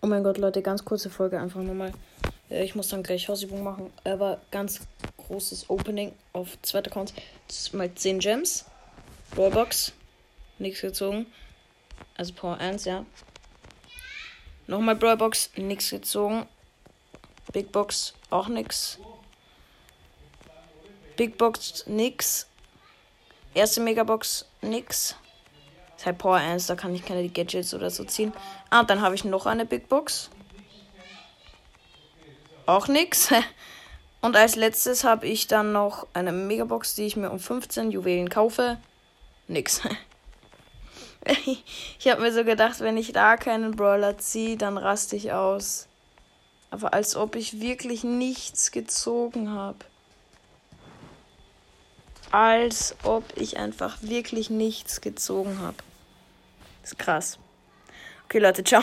Oh mein Gott, Leute, ganz kurze Folge einfach nochmal. Äh, ich muss dann gleich Hausübung machen. Aber ganz großes Opening auf zweiter Account. Mal 10 Gems. Brawlbox. Nichts gezogen. Also Power 1, ja. Nochmal Brawlbox. Nichts gezogen. Big Box. Auch nix. Big Box. Nix. Erste Megabox. Nix. Das ist halt Power 1. Da kann ich keine Gadgets oder so ziehen. Ah, dann habe ich noch eine Big Box. Auch nix. Und als letztes habe ich dann noch eine Megabox, die ich mir um 15 Juwelen kaufe. Nix. ich habe mir so gedacht, wenn ich da keinen Brawler ziehe, dann raste ich aus. Aber als ob ich wirklich nichts gezogen habe. Als ob ich einfach wirklich nichts gezogen habe. Ist krass. Okay, Leute, ciao.